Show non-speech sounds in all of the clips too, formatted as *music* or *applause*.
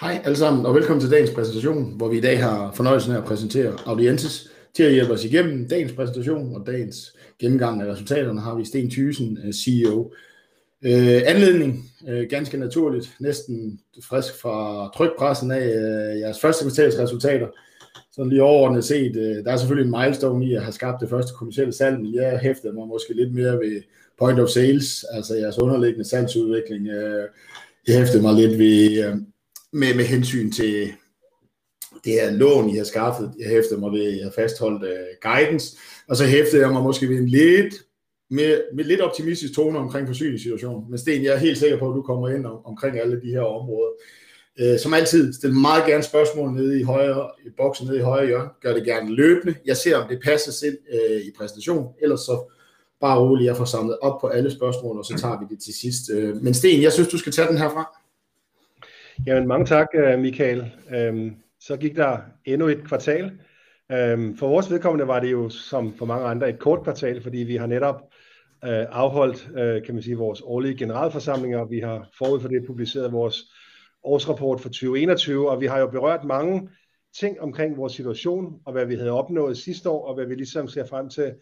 Hej alle sammen, og velkommen til dagens præsentation, hvor vi i dag har fornøjelsen af at præsentere Audientes. Til at hjælpe os igennem dagens præsentation og dagens gennemgang af resultaterne har vi Sten Thysen, øh, CEO. Øh, anledning, øh, ganske naturligt, næsten frisk fra trykpressen af øh, jeres første kvartalsresultater. Sådan lige overordnet set, øh, der er selvfølgelig en milestone i at have skabt det første kommersielle salg, men jeg hæfter mig måske lidt mere ved point of sales, altså jeres underliggende salgsudvikling. Øh, jeg hæftede mig lidt ved, øh, med, med hensyn til det her lån, I har skaffet. Jeg hæftede mig ved, at jeg fastholdt uh, guidance, og så hæftede jeg mig måske ved en lidt med, med lidt optimistisk tone omkring forsyningssituationen. Men Sten, jeg er helt sikker på, at du kommer ind om, omkring alle de her områder. Uh, som altid, stil meget gerne spørgsmål nede i højre, i boksen nede i højre hjørne. Gør det gerne løbende. Jeg ser, om det passer selv uh, i præsentationen. Ellers så bare roligt, jeg får samlet op på alle spørgsmål, og så tager vi det til sidst. Uh, men Sten, jeg synes, du skal tage den herfra. Jamen mange tak, øh, Michael. Øhm, så gik der endnu et kvartal. Øhm, for vores vedkommende var det jo, som for mange andre, et kort kvartal, fordi vi har netop øh, afholdt, øh, kan man sige, vores årlige generalforsamlinger. Vi har forud for det publiceret vores årsrapport for 2021, og vi har jo berørt mange ting omkring vores situation, og hvad vi havde opnået sidste år, og hvad vi ligesom ser frem til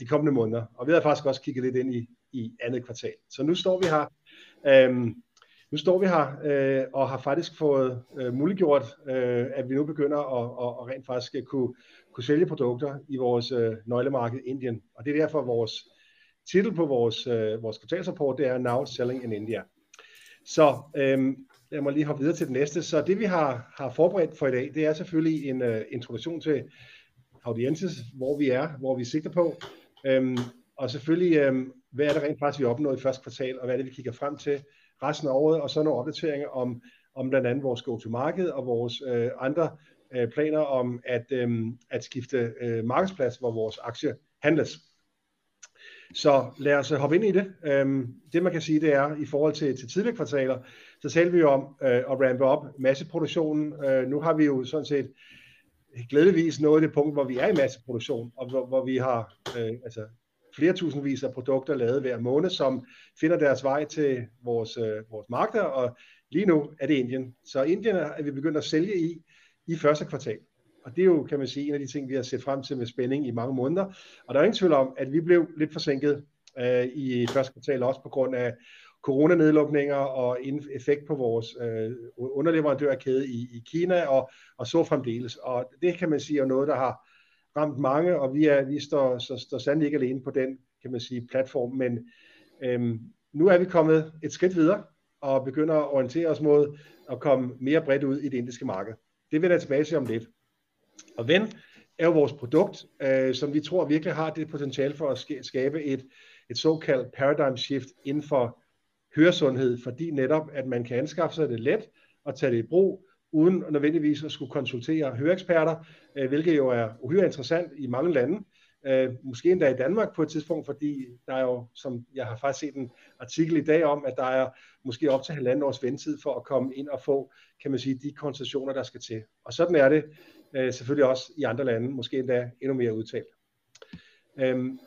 de kommende måneder. Og vi har faktisk også kigget lidt ind i, i andet kvartal. Så nu står vi her. Øhm, nu står vi her øh, og har faktisk fået øh, muliggjort, øh, at vi nu begynder at, at, at rent faktisk øh, kunne, kunne sælge produkter i vores øh, nøglemarked Indien. Og det er derfor vores titel på vores, øh, vores kvartalsrapport, det er Now Selling in India. Så øh, jeg må lige hoppe videre til det næste. Så det vi har, har forberedt for i dag, det er selvfølgelig en øh, introduktion til audiences, hvor vi er, hvor vi sigter på. Øhm, og selvfølgelig, øhm, hvad er det rent faktisk, vi har opnået i første kvartal, og hvad er det, vi kigger frem til resten af året, og så nogle opdateringer om, om blandt andet vores go-to-market og vores øh, andre øh, planer om at, øh, at skifte øh, markedsplads, hvor vores aktie handles. Så lad os øh, hoppe ind i det. Øhm, det man kan sige, det er i forhold til, til tidligere kvartaler, så talte vi jo om øh, at rampe op masseproduktionen. Øh, nu har vi jo sådan set glædeligvis nået det punkt, hvor vi er i masseproduktion, og hvor, hvor vi har øh, altså flere tusindvis af produkter lavet hver måned, som finder deres vej til vores, øh, vores markeder, og lige nu er det Indien. Så Indien er vi begyndt at sælge i i første kvartal. Og det er jo, kan man sige, en af de ting, vi har set frem til med spænding i mange måneder. Og der er ingen tvivl om, at vi blev lidt forsinket øh, i første kvartal, også på grund af coronanedlukninger og effekt på vores øh, underleverandørkæde i, i Kina og, og så fremdeles. Og det kan man sige er noget, der har ramt mange, og vi, er, vi står, så, står sandelig ikke alene på den, kan man sige, platform, men øhm, nu er vi kommet et skridt videre, og begynder at orientere os mod at komme mere bredt ud i det indiske marked. Det vil jeg tilbage til om lidt. Og Ven er jo vores produkt, øh, som vi tror virkelig har det potentiale for at skabe et, et såkaldt paradigm shift inden for høresundhed, fordi netop, at man kan anskaffe sig det let og tage det i brug, uden nødvendigvis at skulle konsultere høreeksperter, øh, hvilket jo er uhyre interessant i mange lande. Øh, måske endda i Danmark på et tidspunkt, fordi der er jo, som jeg har faktisk set en artikel i dag om, at der er måske op til halvanden års ventetid for at komme ind og få, kan man sige, de konsultationer, der skal til. Og sådan er det øh, selvfølgelig også i andre lande, måske endda endnu mere udtalt. Øhm,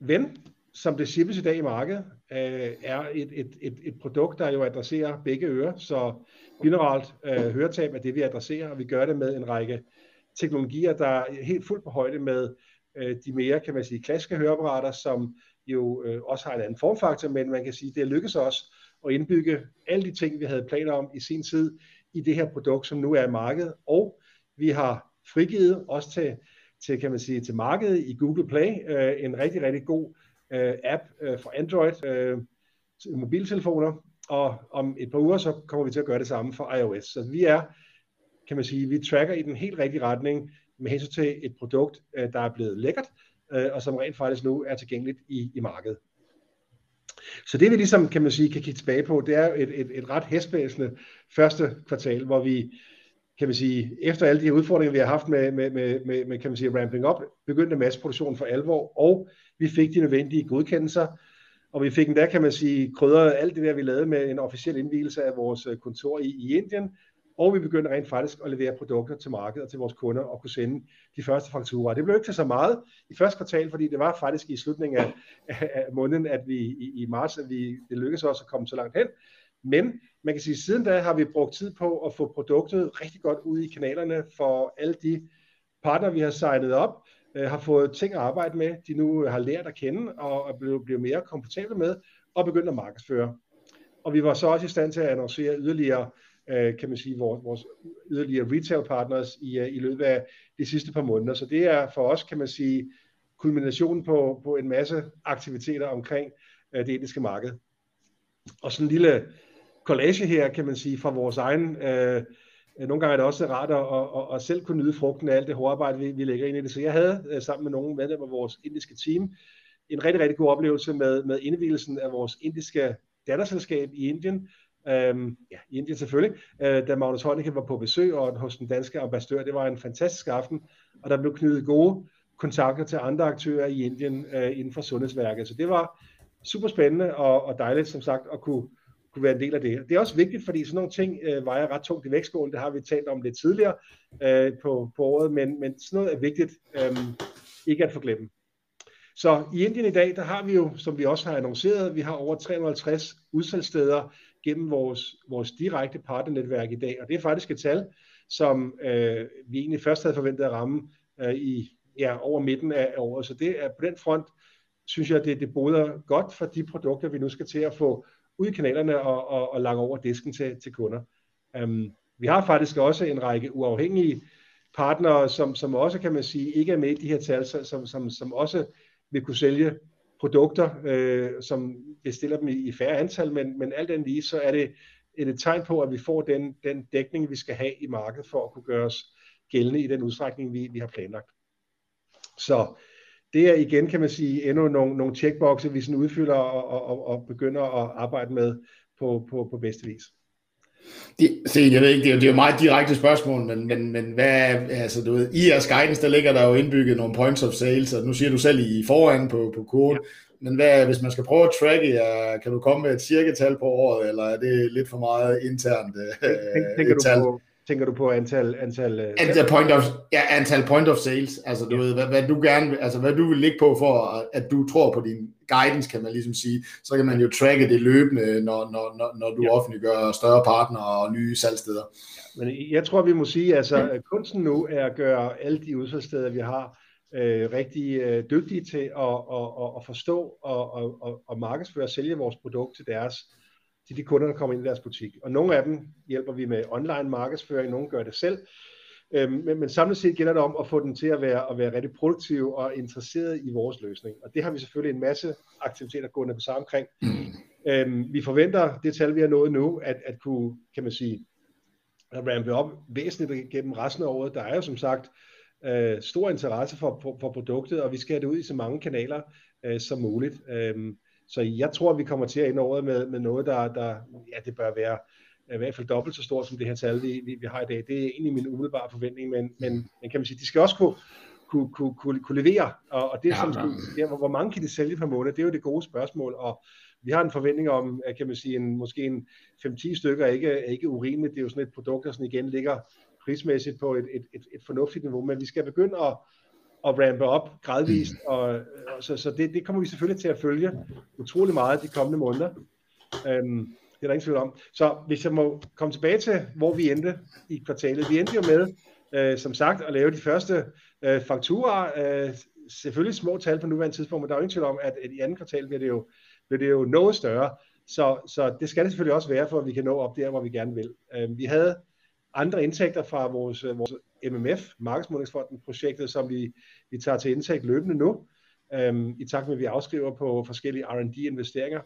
Ven, som det shippes i dag i markedet, øh, er et, et, et, et produkt, der jo adresserer begge ører, så generelt øh, høretab er det, vi adresserer, og vi gør det med en række teknologier, der er helt fuldt på højde med øh, de mere, kan man sige, klassiske høreapparater, som jo øh, også har en anden formfaktor, men man kan sige, det lykkedes os at indbygge alle de ting, vi havde planer om i sin tid, i det her produkt, som nu er i markedet, og vi har frigivet også til, til kan man sige, til markedet i Google Play, øh, en rigtig, rigtig god øh, app øh, for Android øh, mobiltelefoner, og om et par uger, så kommer vi til at gøre det samme for iOS. Så vi er, kan man sige, vi tracker i den helt rigtige retning med hensyn til et produkt, øh, der er blevet lækkert, øh, og som rent faktisk nu er tilgængeligt i, i markedet. Så det vi ligesom, kan man sige, kan kigge tilbage på, det er et, et, et ret hæsblæsende første kvartal, hvor vi, kan man sige, efter alle de udfordringer, vi har haft med, med, med, med, med kan man sige, ramping up, begyndte masseproduktionen for alvor, og vi fik de nødvendige godkendelser, og vi fik endda, kan man sige, krydret alt det der, vi lavede med en officiel indvielse af vores øh, kontor i, i Indien, og vi begyndte rent faktisk at levere produkter til markedet og til vores kunder og kunne sende de første fakturer. Det blev ikke til så meget i første kvartal, fordi det var faktisk i slutningen af, af måneden, at vi i, i marts, at vi, det lykkedes os at komme så langt hen. Men man kan sige, siden da har vi brugt tid på at få produktet rigtig godt ud i kanalerne for alle de partnere, vi har signet op, øh, har fået ting at arbejde med, de nu øh, har lært at kende og er blevet, blevet mere komfortable med, og begyndt at markedsføre. Og vi var så også i stand til at annoncere yderligere, øh, kan man sige, vores, vores yderligere retail partners i, øh, i løbet af de sidste par måneder. Så det er for os, kan man sige, kulminationen på, på en masse aktiviteter omkring øh, det indiske marked. Og sådan en lille collage her, kan man sige, fra vores egen øh, øh, nogle gange er det også rart at, at, at, at selv kunne nyde frugten af alt det hårde arbejde, vi, vi lægger ind i det. Så jeg havde øh, sammen med nogle medlemmer af vores indiske team en rigtig, rigtig god oplevelse med, med indvielsen af vores indiske datterselskab i Indien. Øhm, ja, i Indien selvfølgelig, øh, da Magnus Heunicke var på besøg og hos den danske ambassadør. Det var en fantastisk aften, og der blev knyttet gode kontakter til andre aktører i Indien øh, inden for sundhedsværket. Så det var super spændende og, og dejligt, som sagt, at kunne, kunne være en del af det. Det er også vigtigt, fordi sådan nogle ting øh, vejer ret tungt i vægtskålen. Det har vi talt om lidt tidligere øh, på, på året, men, men sådan noget er vigtigt øh, ikke at forglemme. Så i Indien i dag, der har vi jo, som vi også har annonceret, vi har over 350 udsalgssteder gennem vores, vores direkte partnernetværk i dag, og det er faktisk et tal, som øh, vi egentlig først havde forventet at ramme øh, i ja, over midten af året. Så det er på den front, synes jeg, det, det boder godt for de produkter, vi nu skal til at få ud i kanalerne og, og, og lange over disken til, til kunder. Um, vi har faktisk også en række uafhængige partnere, som, som også kan man sige ikke er med i de her tal, som, som, som også vil kunne sælge produkter, øh, som bestiller dem i, i færre antal, men, men alt andet lige, så er det et, et tegn på, at vi får den, den dækning, vi skal have i markedet for at kunne gøre os gældende i den udstrækning, vi, vi har planlagt. Så det er igen, kan man sige, endnu nogle, nogle checkboxe, vi sådan udfylder og, og, og begynder at arbejde med på, på, på bedste vis. Det, se, jeg ved ikke, det er, det er jo meget direkte spørgsmål, men, men, men hvad, altså du ved, i jeres guidance, der ligger der jo indbygget nogle points of sales, og nu siger du selv i foran på, på kode, ja. men hvad, hvis man skal prøve at tracke, ja, kan du komme med et cirketal på året, eller er det lidt for meget internt øh, Tænker du tal? på, Tænker du på antal... Antal, uh, antal, point, of, ja, antal point of sales, altså du ja. ved, hvad, hvad, du gerne, altså hvad du vil ligge på for, at du tror på din guidance, kan man ligesom sige, så kan man jo tracke det løbende, når, når, når, når du ja. offentliggør større partnere og nye salgsteder. Ja, men jeg tror, vi må sige, altså at kunsten nu er at gøre alle de udsalgssteder, vi har, øh, rigtig øh, dygtige til at, at, at, at forstå og, og, og, og markedsføre og sælge vores produkt til deres til de kunder, der kommer ind i deres butik. Og nogle af dem hjælper vi med online markedsføring, nogle gør det selv. Øhm, men, men samlet set gælder det om at få dem til at være, at være rigtig produktive og interesseret i vores løsning. Og det har vi selvfølgelig en masse aktiviteter gående på sammen omkring. Øhm, vi forventer det tal, vi har nået nu, at, at kunne, kan man sige, at rampe op væsentligt gennem resten af året. Der er jo som sagt øh, stor interesse for, for, for produktet, og vi skal have det ud i så mange kanaler øh, som muligt. Øhm, så jeg tror, vi kommer til at ende året med, med noget, der, der ja, det bør være i hvert fald dobbelt så stort som det her tal, vi, vi, vi har i dag. Det er egentlig min umiddelbare forventning, men, men, men kan man sige, de skal også kunne, kunne, kunne, kunne, kunne levere, og, og det er ja, som, ja, hvor mange kan de sælge per måned, det er jo det gode spørgsmål, og vi har en forventning om, kan man sige, en, måske en 5-10 stykker er ikke, ikke urimeligt, det er jo sådan et produkt, der sådan igen ligger prismæssigt på et, et, et, et fornuftigt niveau, men vi skal begynde at, at rampe op gradvist, og, og så, så det, det kommer vi selvfølgelig til at følge utrolig meget de kommende måneder. Øhm, det er der ingen tvivl om. Så hvis jeg må komme tilbage til, hvor vi endte i kvartalet. Vi endte jo med, øh, som sagt, at lave de første øh, fakturer. Øh, selvfølgelig små tal på nuværende tidspunkt, men der er jo ingen tvivl om, at, at i anden kvartal bliver det jo, bliver det jo noget større. Så, så det skal det selvfølgelig også være, for at vi kan nå op der, hvor vi gerne vil. Øh, vi havde andre indtægter fra vores, vores MMF, Markedsmodningsfonden, projektet, som vi, vi tager til indtægt løbende nu, øhm, i takt med, at vi afskriver på forskellige R&D-investeringer.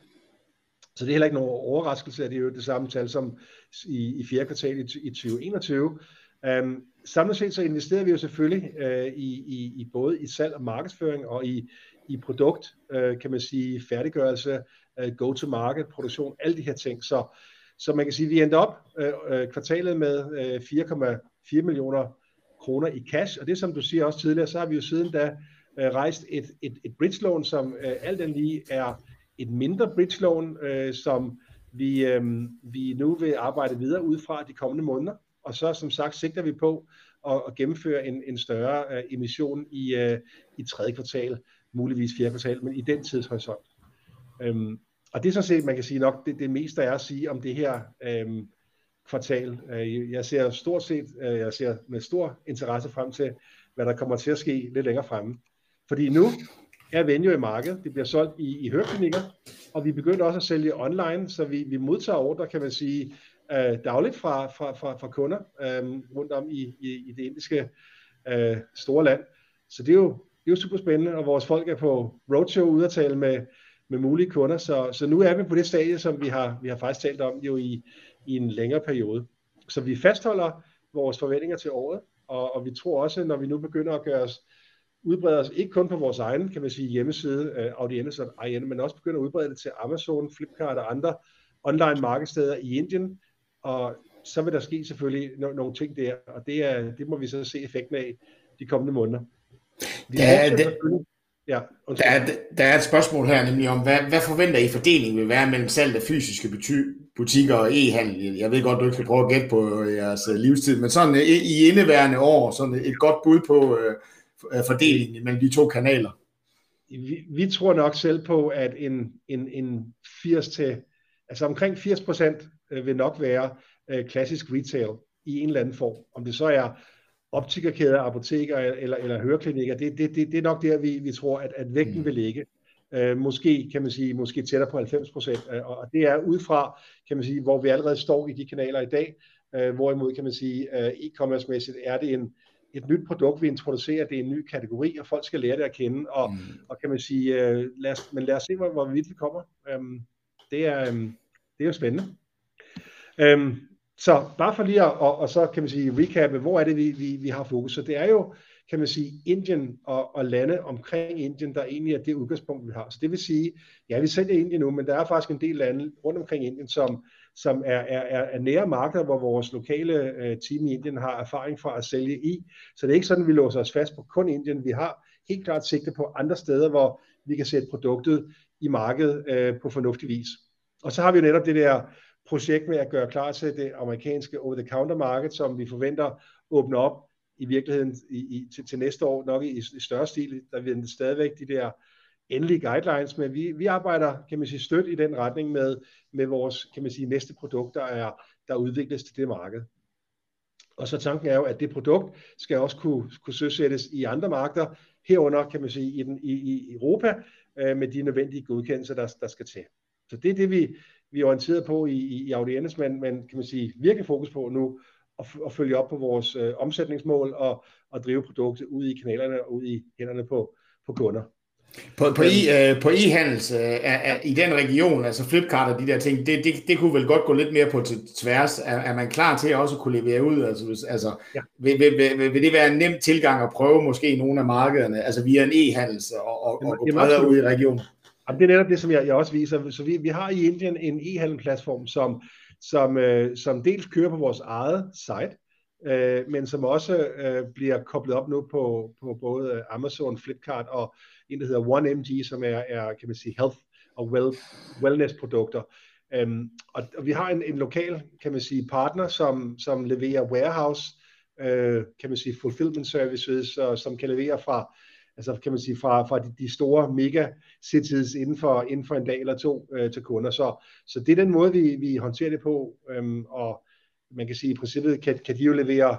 Så det er heller ikke nogen overraskelse, at det er jo det samme tal som i, i fjerde kvartal i, i 2021. Øhm, samlet set så investerer vi jo selvfølgelig øh, i, i, i både i salg og markedsføring og i, i produkt, øh, kan man sige, færdiggørelse, øh, go-to-market, produktion, alle de her ting. Så, så man kan sige, at vi endte op øh, øh, kvartalet med øh, 4,4 millioner kroner i cash, og det som du siger også tidligere, så har vi jo siden da øh, rejst et, et, et bridge loan, som øh, alt andet lige er et mindre bridge loan, øh, som vi, øh, vi nu vil arbejde videre ud fra de kommende måneder, og så som sagt sigter vi på at, at gennemføre en, en større øh, emission i, øh, i tredje kvartal, muligvis fjerde kvartal, men i den tidshorisont. Øhm, og det er sådan set, man kan sige nok, det, det meste er at sige om det her øh, kvartal. Øh, jeg ser stort set, øh, jeg ser med stor interesse frem til, hvad der kommer til at ske lidt længere fremme. Fordi nu er Venue i markedet, det bliver solgt i, i høreklinikker, og vi begyndte også at sælge online, så vi, vi modtager ordre, kan man sige, øh, dagligt fra, fra, fra, fra kunder øh, rundt om i, i, i det indiske øh, store land. Så det er, jo, det er jo super spændende, og vores folk er på roadshow ude at tale med, med mulige kunder, så, så nu er vi på det stadie, som vi har, vi har faktisk talt om jo i, i en længere periode. Så vi fastholder vores forventninger til året, og, og vi tror også, når vi nu begynder at gøre os udbrede os ikke kun på vores egen, kan man sige, hjemmeside, og IN, men også begynder at udbrede det til Amazon, Flipkart og andre online markedsteder i Indien, og så vil der ske selvfølgelig no- nogle ting der, og det, er, det må vi så se effekten af de kommende måneder. Vi ja, det, ja, der, er, der er et spørgsmål her nemlig om, hvad, hvad forventer I fordelingen vil være mellem salg af fysiske butikker og e-handel? Jeg ved godt, du ikke skal prøve at gætte på jeres øh, livstid, men sådan i, i indeværende år, sådan et godt bud på uh, fordelingen mellem de to kanaler. Vi, vi tror nok selv på, at en, en, en 80 til, altså omkring 80 procent vil nok være uh, klassisk retail i en eller anden form. Om det så er optikerkæder, apoteker eller, eller høreklinikker, det, det, det, det er nok der, vi, vi tror, at, at vægten mm. vil ligge. Uh, måske, kan man sige, måske tættere på 90 procent, uh, og det er ud fra, kan man sige, hvor vi allerede står i de kanaler i dag, uh, hvorimod, kan man sige, uh, e-commerce-mæssigt er det en, et nyt produkt, vi introducerer, det er en ny kategori, og folk skal lære det at kende, og, mm. og kan man sige, uh, lad os, men lad os se, hvor, hvor vidt vi kommer. Um, det, er, um, det er jo spændende. Um, så bare for lige at, og, og så kan man sige recappe, hvor er det, vi, vi, vi har fokus. Så det er jo, kan man sige, Indien og, og lande omkring Indien, der egentlig er det udgangspunkt, vi har. Så det vil sige, ja, vi sælger Indien nu, men der er faktisk en del lande rundt omkring Indien, som, som er, er, er, er nære markeder, hvor vores lokale øh, team i Indien har erfaring fra at sælge i. Så det er ikke sådan, at vi låser os fast på kun Indien. Vi har helt klart sigte på andre steder, hvor vi kan sætte produktet i markedet øh, på fornuftig vis. Og så har vi jo netop det der projekt med at gøre klar til det amerikanske over-the-counter marked, som vi forventer åbne op i virkeligheden i, i, til, til næste år, nok i, i større stil. Der vil stadigvæk de der endelige guidelines, men vi, vi arbejder, kan man sige, støt i den retning med, med vores, kan man sige, næste produkt, der, er, der udvikles til det marked. Og så tanken er jo, at det produkt skal også kunne, kunne søsættes i andre markeder, herunder, kan man sige, i, den, i, i Europa, øh, med de nødvendige godkendelser, der, der skal til. Så det er det, vi, vi er orienteret på i, i, i audiens, men, men kan man sige, virkelig fokus på nu at, at følge op på vores øh, omsætningsmål og, og drive produktet ud i kanalerne og ud i hænderne på, på kunder. På, på, i, øh, på e-handels øh, er, i den region, altså Flipkart og de der ting, det, det, det kunne vel godt gå lidt mere på til tværs. Er, er man klar til også at kunne levere ud? Altså, hvis, altså ja. vil, vil, vil, vil det være en nem tilgang at prøve måske nogle af markederne, altså via en e-handels og, og, og gå bredere ud i regionen? Jamen, det er netop det, som jeg, jeg også viser. Så vi, vi har i Indien en e-handel-platform, som, som, øh, som dels kører på vores eget site, øh, men som også øh, bliver koblet op nu på, på både Amazon, Flipkart og en, der hedder OneMG, som er, er kan man sige, health og well, wellness-produkter. Øhm, og, og vi har en, en lokal, kan man sige, partner, som, som leverer warehouse, øh, kan man sige, fulfillment services, og, som kan levere fra altså kan man sige, fra, fra de, de store mega cities inden for, inden for en dag eller to øh, til kunder. Så, så det er den måde, vi, vi håndterer det på, øhm, og man kan sige, i princippet kan, kan de jo levere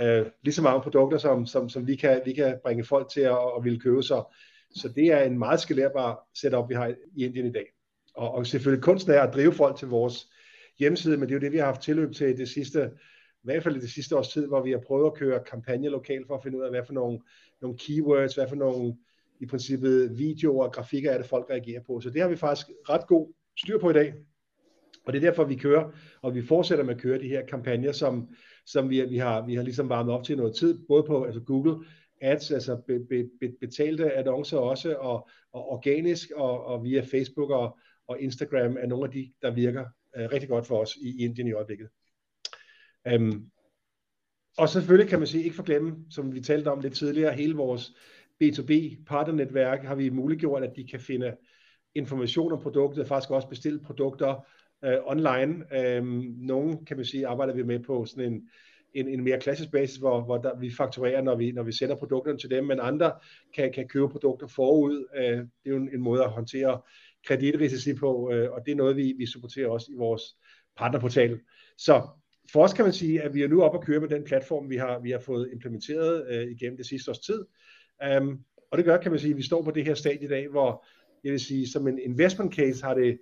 øh, lige så mange produkter, som, som, som vi, kan, vi kan bringe folk til at, og ville købe. Så, så det er en meget skalerbar setup, vi har i Indien i dag. Og, og selvfølgelig kunsten er at drive folk til vores hjemmeside, men det er jo det, vi har haft tilløb til det sidste i hvert fald i det sidste års tid, hvor vi har prøvet at køre kampagne lokalt for at finde ud af, hvad for nogle, nogle keywords, hvad for nogle i princippet videoer og grafikker er det, folk reagerer på. Så det har vi faktisk ret god styr på i dag. Og det er derfor, vi kører, og vi fortsætter med at køre de her kampagner, som, som vi, vi, har, vi har ligesom varmet op til noget tid, både på altså Google Ads, altså be, be, be, betalte annoncer også, og, og organisk, og, og via Facebook og, og Instagram er nogle af de, der virker uh, rigtig godt for os i Indien i øjeblikket. Øhm, og selvfølgelig kan man sige, ikke forglemme, som vi talte om lidt tidligere, hele vores B2B partnernetværk har vi muliggjort, at de kan finde information om produktet, og faktisk også bestille produkter øh, online. Øhm, nogle, kan man sige, arbejder vi med på sådan en, en, en mere klassisk basis, hvor, hvor der, vi fakturerer, når vi, når vi sender produkterne til dem, men andre kan, kan købe produkter forud. Øh, det er jo en, en måde at håndtere kreditrisici på, øh, og det er noget, vi, vi supporterer også i vores partnerportal. Så for os kan man sige, at vi er nu oppe at køre med den platform, vi har, vi har fået implementeret øh, igennem det sidste års tid. Um, og det gør, kan man sige, at vi står på det her stadie i dag, hvor jeg vil sige, som en investment case har det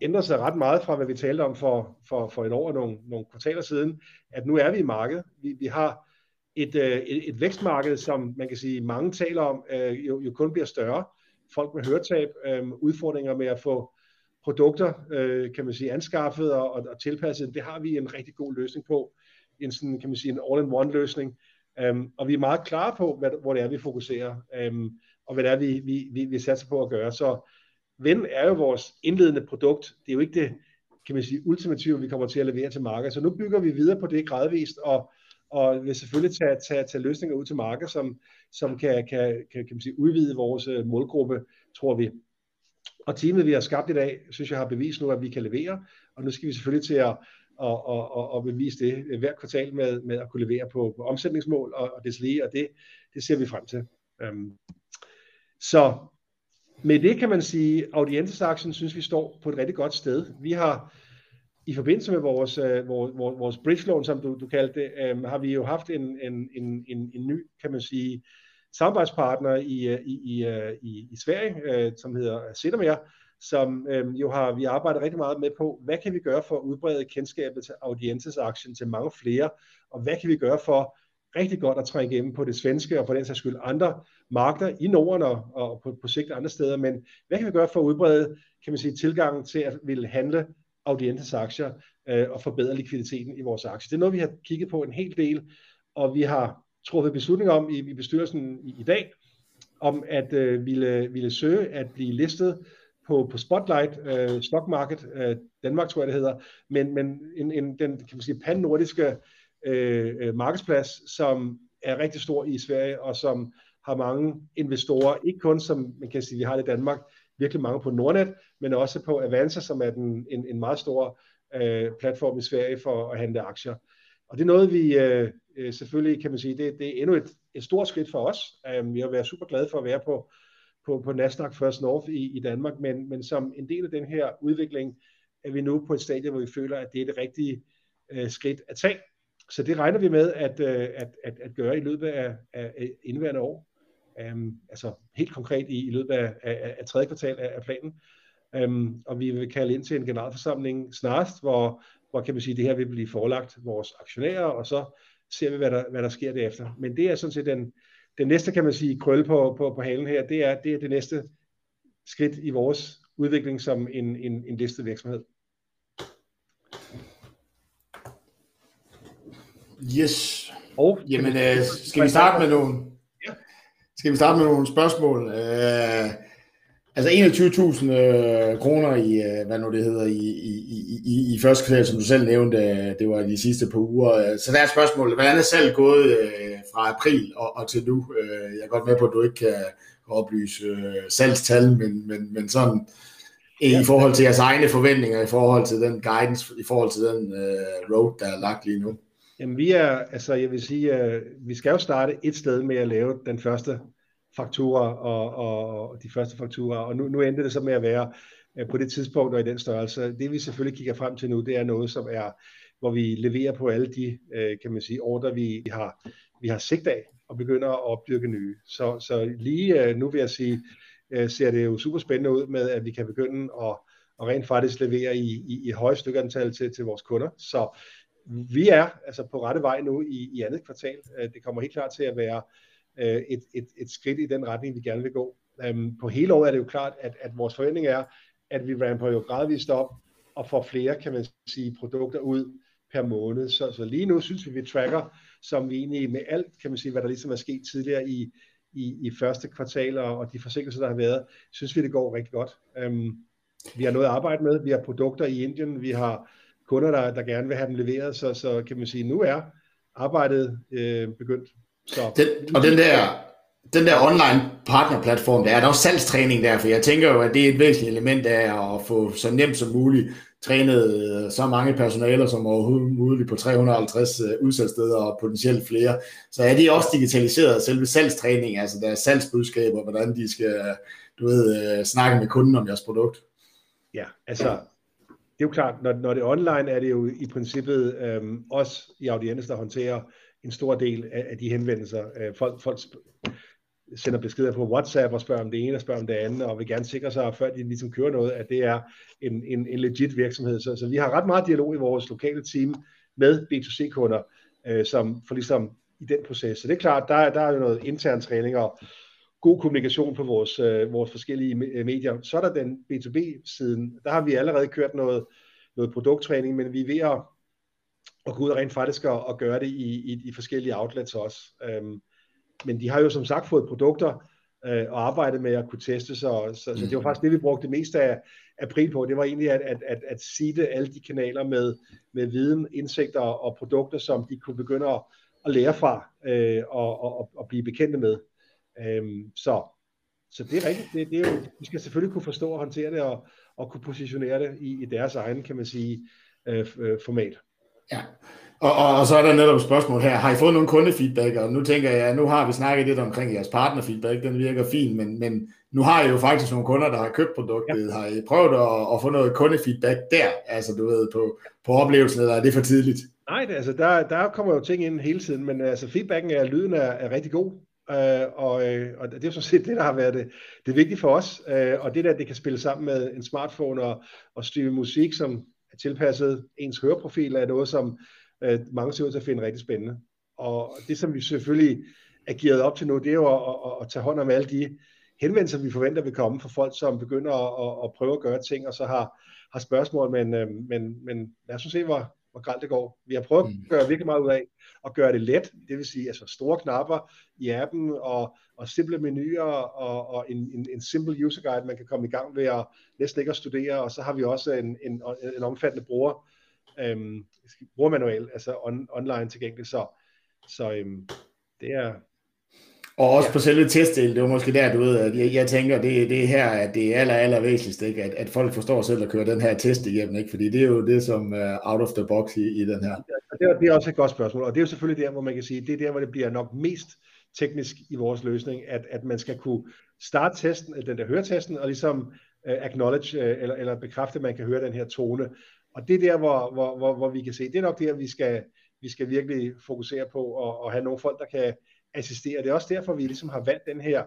ændret sig ret meget fra, hvad vi talte om for, for, for et år og nogle, nogle kvartaler siden, at nu er vi i markedet. Vi, vi har et, øh, et, et vækstmarked, som man kan sige, mange taler om, øh, jo, jo kun bliver større. Folk med høretab, øh, udfordringer med at få produkter, øh, kan man sige, anskaffet og, og, og tilpasset, det har vi en rigtig god løsning på. En sådan, kan man sige, en all-in-one løsning. Um, og vi er meget klare på, hvad, hvor det er, vi fokuserer, um, og hvad det er, vi, vi, vi, vi satser på at gøre. Så Ven er jo vores indledende produkt. Det er jo ikke det, kan man sige, ultimative, vi kommer til at levere til markedet. Så nu bygger vi videre på det gradvist, og, og vil selvfølgelig tage, tage, tage løsninger ud til markedet, som, som kan, kan, kan, kan man sige, udvide vores øh, målgruppe, tror vi. Og teamet, vi har skabt i dag, synes jeg har bevist nu, at vi kan levere, og nu skal vi selvfølgelig til at, og, og, og, og bevise det hver kvartal med, med at kunne levere på, på omsætningsmål og, og lige, og det, det ser vi frem til. Um, så med det kan man sige, at Audientes-aktien synes vi står på et rigtig godt sted. Vi har i forbindelse med vores, øh, vores, vores bridge loan, som du, du kaldte det, um, har vi jo haft en, en, en, en, en ny, kan man sige, samarbejdspartner i, i, i, i, i Sverige, som hedder Sedermer, som øhm, jo har vi arbejdet rigtig meget med på, hvad kan vi gøre for at udbrede kendskabet til audiences aktien til mange flere, og hvad kan vi gøre for rigtig godt at trænge igennem på det svenske og på den sags skyld andre markeder i Norden og, og på, på sigt andre steder, men hvad kan vi gøre for at udbrede kan man sige, tilgangen til at ville handle Audientes aktier øh, og forbedre likviditeten i vores aktier. Det er noget, vi har kigget på en hel del, og vi har truffet beslutning om i, i bestyrelsen i, i dag, om at øh, ville, ville søge at blive listet på, på Spotlight, øh, Stock Market, øh, Danmark tror jeg det hedder, men, men en, en, den kan man sige, pan-nordiske øh, øh, markedsplads, som er rigtig stor i Sverige, og som har mange investorer, ikke kun som man kan sige, vi har det i Danmark, virkelig mange på Nordnet, men også på Avanza, som er den, en, en meget stor øh, platform i Sverige for at handle aktier. Og det er noget, vi øh, øh, selvfølgelig kan man sige, det, det er endnu et, et stort skridt for os. Um, vi har været super glade for at være på, på, på Nasdaq First North i, i Danmark, men, men som en del af den her udvikling er vi nu på et stadie, hvor vi føler, at det er det rigtige øh, skridt at tage. Så det regner vi med at, øh, at, at, at gøre i løbet af, af indværende år. Um, altså helt konkret i, i løbet af, af, af tredje kvartal af, af planen. Um, og vi vil kalde ind til en generalforsamling snarest, hvor, hvor kan man sige, det her vil blive forelagt vores aktionærer, og så ser vi, hvad der, hvad der sker derefter. Men det er sådan set den, den næste, kan man sige, krølle på, på, på halen her, det er, det er det næste skridt i vores udvikling som en, en, en listet virksomhed. Yes. Og, Jamen, øh, skal vi starte med nogle, ja. skal vi starte med nogle spørgsmål? Øh, altså 21.000 øh, kroner i, øh, hvad nu det hedder, i, i, i, i første kvartal, som du selv nævnte, det var de sidste par uger. Så der er spørgsmålet, hvordan er selv gået øh, fra april og, og til nu? Øh, jeg er godt med på, at du ikke kan oplyse øh, salgstal, men, men, men sådan ja. i forhold til jeres egne forventninger, i forhold til den guidance, i forhold til den øh, road, der er lagt lige nu. Jamen vi er, altså jeg vil sige, uh, vi skal jo starte et sted med at lave den første faktura og, og, og de første fakturer, og nu, nu endte det så med at være øh, på det tidspunkt og i den størrelse. Det vi selvfølgelig kigger frem til nu, det er noget, som er, hvor vi leverer på alle de, øh, kan man sige, ordre, vi har, vi har sigt af, og begynder at opdyrke nye. Så, så lige øh, nu vil jeg sige, ser det jo super spændende ud med, at vi kan begynde at, at rent faktisk levere i, i, i høje højt til, til vores kunder. Så vi er altså på rette vej nu i, i andet kvartal. Det kommer helt klart til at være øh, et, et, et skridt i den retning, vi gerne vil gå. Øhm, på hele året er det jo klart, at, at vores forventning er, at vi ramper jo gradvist op og får flere, kan man sige, produkter ud per måned. Så, så lige nu synes vi, vi tracker, som vi egentlig med alt, kan man sige, hvad der ligesom er sket tidligere i, i, i første kvartal og, og de forsinkelser, der har været, synes vi, det går rigtig godt. Øhm, vi har noget at arbejde med. Vi har produkter i Indien. Vi har kunder, der, der gerne vil have dem leveret, så, så kan man sige, nu er arbejdet øh, begyndt. Så, den, og den der, den der online partnerplatform, der er der også salgstræning der, for jeg tænker jo, at det er et væsentligt element af at få så nemt som muligt trænet øh, så mange personaler som overhovedet muligt på 350 øh, udsalgssteder og potentielt flere. Så er det også digitaliseret, selve salgstræning, altså deres salgsbudskaber, hvordan de skal du ved, øh, snakke med kunden om jeres produkt? Ja, altså, det er jo klart, når, når det er online, er det jo i princippet øhm, os i audiens, der håndterer en stor del af, af de henvendelser. Øh, folk, folk sender beskeder på WhatsApp og spørger om det ene og spørger om det andet, og vil gerne sikre sig, før de ligesom kører noget, at det er en, en, en legit virksomhed. Så, så vi har ret meget dialog i vores lokale team med B2C-kunder, øh, som for ligesom i den proces. Så det er klart, der, der er jo noget intern træning og god kommunikation på vores, øh, vores forskellige øh, medier. Så er der den B2B-siden. Der har vi allerede kørt noget, noget produkttræning, men vi er ved at, at gå ud og rent faktisk at, at gøre det i, i, i forskellige outlets også. Øhm, men de har jo som sagt fået produkter øh, og arbejdet med at kunne teste sig, så, så, så det var faktisk det, vi brugte det meste af april på. Det var egentlig at, at, at, at seede alle de kanaler med, med viden, indsigter og produkter, som de kunne begynde at, at lære fra øh, og, og, og blive bekendte med. Øhm, så, så det er rigtigt. Det, det er jo, vi skal selvfølgelig kunne forstå og håndtere det og, og kunne positionere det i, i deres egen, kan man sige, øh, øh format. Ja, og, og, og så er der netop et spørgsmål her. Har I fået nogle kundefeedback? Og nu tænker jeg, nu har vi snakket lidt omkring jeres partnerfeedback, den virker fin, men, men nu har I jo faktisk nogle kunder, der har købt produktet. Ja. Har I prøvet at, at få noget kundefeedback der? Altså du ved, på, på oplevelsen, eller er det for tidligt? Nej, det, altså der, der kommer jo ting ind hele tiden, men altså feedbacken er, lyden er, er rigtig god. Uh, og, uh, og det er jo sådan set det, der har været det, det vigtige for os. Uh, og det der, det kan spille sammen med en smartphone og, og streame musik, som tilpasset ens høreprofil, er noget, som øh, mange ser ud til at finde rigtig spændende. Og det, som vi selvfølgelig er gearet op til nu, det er jo at, at, at tage hånd om alle de henvendelser, vi forventer vil komme fra folk, som begynder at, at, at prøve at gøre ting, og så har, har spørgsmål, men, øh, men, men lad os se, hvor, hvor galt det går. Vi har prøvet at mm. gøre virkelig meget ud af at gøre det let, det vil sige altså store knapper i appen og, og simple menuer og, og en, en, en simple user guide, man kan komme i gang ved at næsten ikke at studere, og så har vi også en, en, en omfattende bruger, øhm, brugermanual, altså on, online tilgængelig, så, så øhm, det er, og også ja. på selve testdelen, det var måske der, du ved, at jeg, jeg tænker, det, det er her, at det er aller, aller væsentligst, ikke? At, at folk forstår selv at køre den her test igennem, ikke? fordi det er jo det, som er uh, out of the box i, i den her. Ja, det, er, det er også et godt spørgsmål, og det er jo selvfølgelig der, hvor man kan sige, det er der, hvor det bliver nok mest teknisk i vores løsning, at, at man skal kunne starte testen, den der høretesten, og ligesom uh, acknowledge, uh, eller, eller bekræfte, at man kan høre den her tone. Og det er der, hvor, hvor, hvor, hvor vi kan se, det er nok der, vi skal, vi skal virkelig fokusere på, og, og have nogle folk, der kan assistere. Det er også derfor, vi ligesom har valgt den her,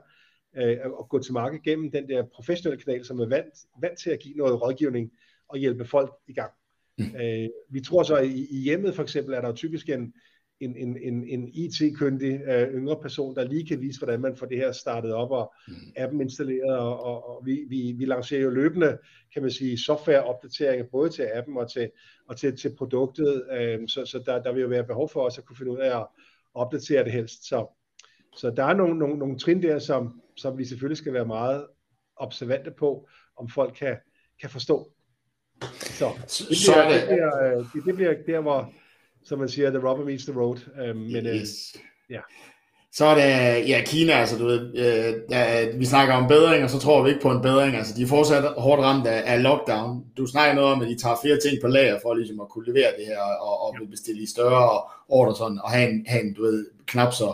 øh, at gå til markedet gennem den der professionelle kanal, som er vant, vant til at give noget rådgivning og hjælpe folk i gang. Mm. Øh, vi tror så, at i, i hjemmet for eksempel er der jo typisk en, en, en, en, en IT-kyndig øh, yngre person, der lige kan vise, hvordan man får det her startet op og mm. appen installeret, og, og, og vi, vi, vi lancerer jo løbende, kan man sige, softwareopdateringer både til appen og til, og til, til produktet, øh, så, så der, der vil jo være behov for os at kunne finde ud af at opdatere det helst. Så, så der er nogle, nogle, nogle trin der, som, som vi selvfølgelig skal være meget observante på, om folk kan, kan forstå. Så det bliver, så det... Det, bliver, øh, det, det bliver der, hvor, som man siger, the rubber meets the road. Øh, men, øh, yes. ja. Så er det, ja, Kina, altså du ved, øh, ja, vi snakker om bedring, og så tror vi ikke på en bedring. Altså, de er fortsat hårdt ramt af, af lockdown. Du snakker noget om, at de tager flere ting på lager for ligesom at kunne levere det her, og, og bestille i større order sådan, og have en, have en du ved, knap så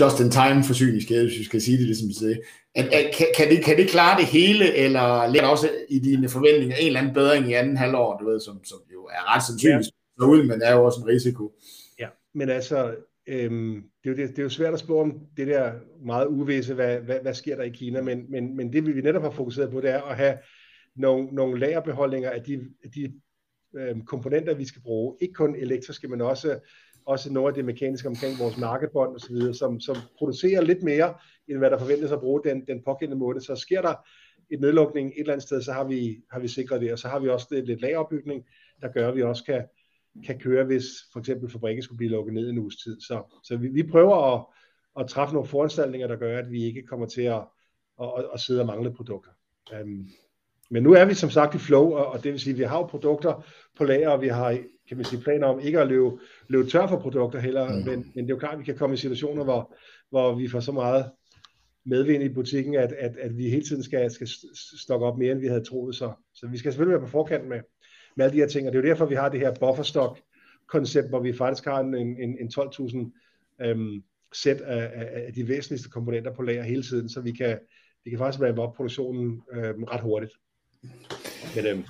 just-in-time forsyningskæde, hvis vi skal sige det ligesom det. At, at, kan, kan, det, kan det klare det hele, eller ligger også i dine forventninger en eller anden bedring i anden halvår, du ved, som, som jo er ret sandsynligt ja. ud, men er jo også en risiko. Ja, men altså, øhm, det, er jo, det, det er jo svært at spå om det der meget uvisse, hvad, hvad, hvad sker der i Kina, men, men, men det vi netop har fokuseret på, det er at have nogle, nogle lagerbeholdninger af de, af de øhm, komponenter, vi skal bruge. Ikke kun elektriske, men også, også noget af det mekaniske omkring vores markedbånd osv., som, som producerer lidt mere, end hvad der forventes at bruge den, den pågældende måned. Så sker der et nedlukning et eller andet sted, så har vi, har vi sikret det, og så har vi også lidt, lidt lageropbygning, der gør, at vi også kan, kan køre, hvis for eksempel fabrikken skulle blive lukket ned en uges tid. Så, så vi, vi prøver at, at træffe nogle foranstaltninger, der gør, at vi ikke kommer til at, at, at, at sidde og mangle produkter. Um, men nu er vi som sagt i flow, og, og det vil sige, at vi har jo produkter på lager, og vi har kan man sige, planer om ikke at løbe, løbe tør for produkter heller, mm. men, men det er jo klart, at vi kan komme i situationer, hvor, hvor vi får så meget medvind i butikken, at, at, at vi hele tiden skal, skal stokke op mere, end vi havde troet. Så, så vi skal selvfølgelig være på forkant med, med alle de her ting, og det er jo derfor, vi har det her bufferstock koncept, hvor vi faktisk har en, en, en 12.000 øhm, sæt af, af, af de væsentligste komponenter på lager hele tiden, så vi kan, vi kan faktisk rampe op produktionen øhm, ret hurtigt. Men øhm,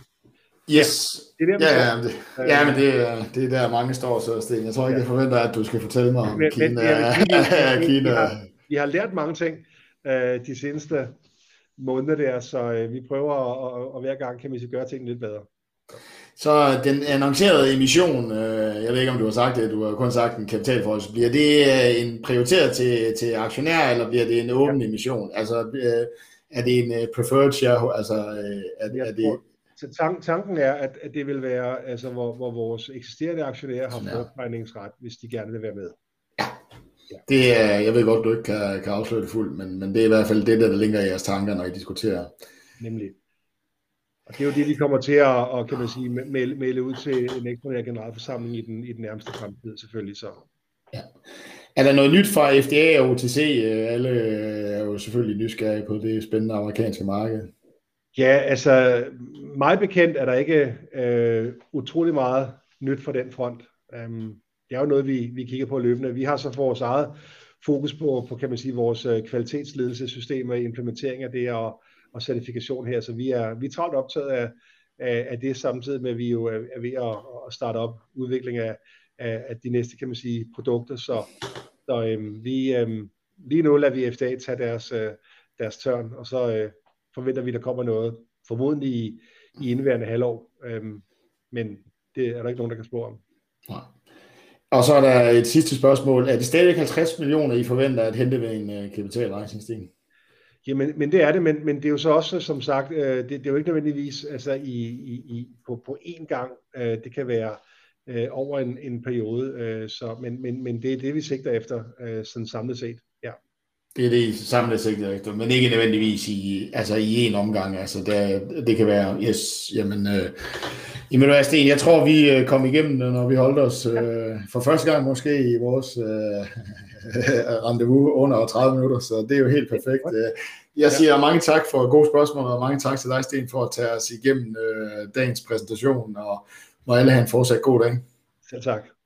Yes. det er der, Ja, ja, det, ja, men det, er- det er der mange står, så Sten. Jeg tror ikke, jeg forventer, at du skal fortælle mig om Men- men Kina. vil *laughs* sige, vi- Kina. vi har- Vi har lært mange ting øh, de seneste måneder der, så øh, vi prøver at, at, at hver gang kan vi så gøre tingene lidt bedre. Så den annoncerede emission, øh, jeg ved ikke, om du har sagt det, du har kun sagt en kapitalforhold, bliver det øh, en prioriteret til, til aktionærer, eller bliver det en åben emission? Altså, øh, er det en preferred share, altså, er, er det... Så tank, tanken er, at, at det vil være, altså, hvor, hvor vores eksisterende aktionærer har fortegningsret, hvis de gerne vil være med. Det er, jeg ved godt, du ikke kan, kan afsløre det fuldt, men, men det er i hvert fald det, der, der ligger i jeres tanker, når I diskuterer. Nemlig. Og det er jo det, vi kommer til at, og, kan man sige, melde, melde ud til en ekstraordinær generalforsamling i den, i den nærmeste fremtid, selvfølgelig. Så. Er der noget nyt fra FDA og OTC? Øh, Alle er jo selvfølgelig nysgerrige på det spændende amerikanske marked. Ja, altså, meget bekendt er der ikke øh, utrolig meget nyt fra den front. Um, det er jo noget, vi, vi kigger på løbende. Vi har så vores eget fokus på, på kan man sige, vores øh, kvalitetsledelsessystemer, implementering af det og, og certifikation her. Så vi er, vi er travlt optaget af, af, af det, samtidig med, at vi jo er, er ved at, at starte op udvikling af, af, af de næste, kan man sige, produkter. Så, så øhm, vi, øhm, lige nu lader vi FDA tage deres, øh, deres tørn, og så øh, forventer vi, at der kommer noget, formodentlig i, i indværende halvår. Øhm, men det er der ikke nogen, der kan spå om. Nej. Og så er der et sidste spørgsmål. Er det stadig 50 millioner, I forventer at hente ved en uh. Jamen, men det er det, men, men det er jo så også, som sagt, øh, det, det er jo ikke nødvendigvis altså i, i, i, på, på én gang. Øh, det kan være øh, over en, en periode, øh, så, men, men, men det er det, vi sigter efter, øh, sådan samlet set. Ja. Det er det, I samlet sigter efter, men ikke nødvendigvis i, altså i én omgang. Altså det, det kan være, yes, jamen, øh, jamen hvad, Sten, jeg tror, vi øh, kom igennem det, når vi holdt os øh, for første gang måske i vores øh, *laughs* rendezvous under 30 minutter, så det er jo helt perfekt. Øh, Jeg siger mange tak for gode spørgsmål, og mange tak til dig, Sten, for at tage os igennem øh, dagens præsentation, og må alle have en fortsat god dag. Selv tak.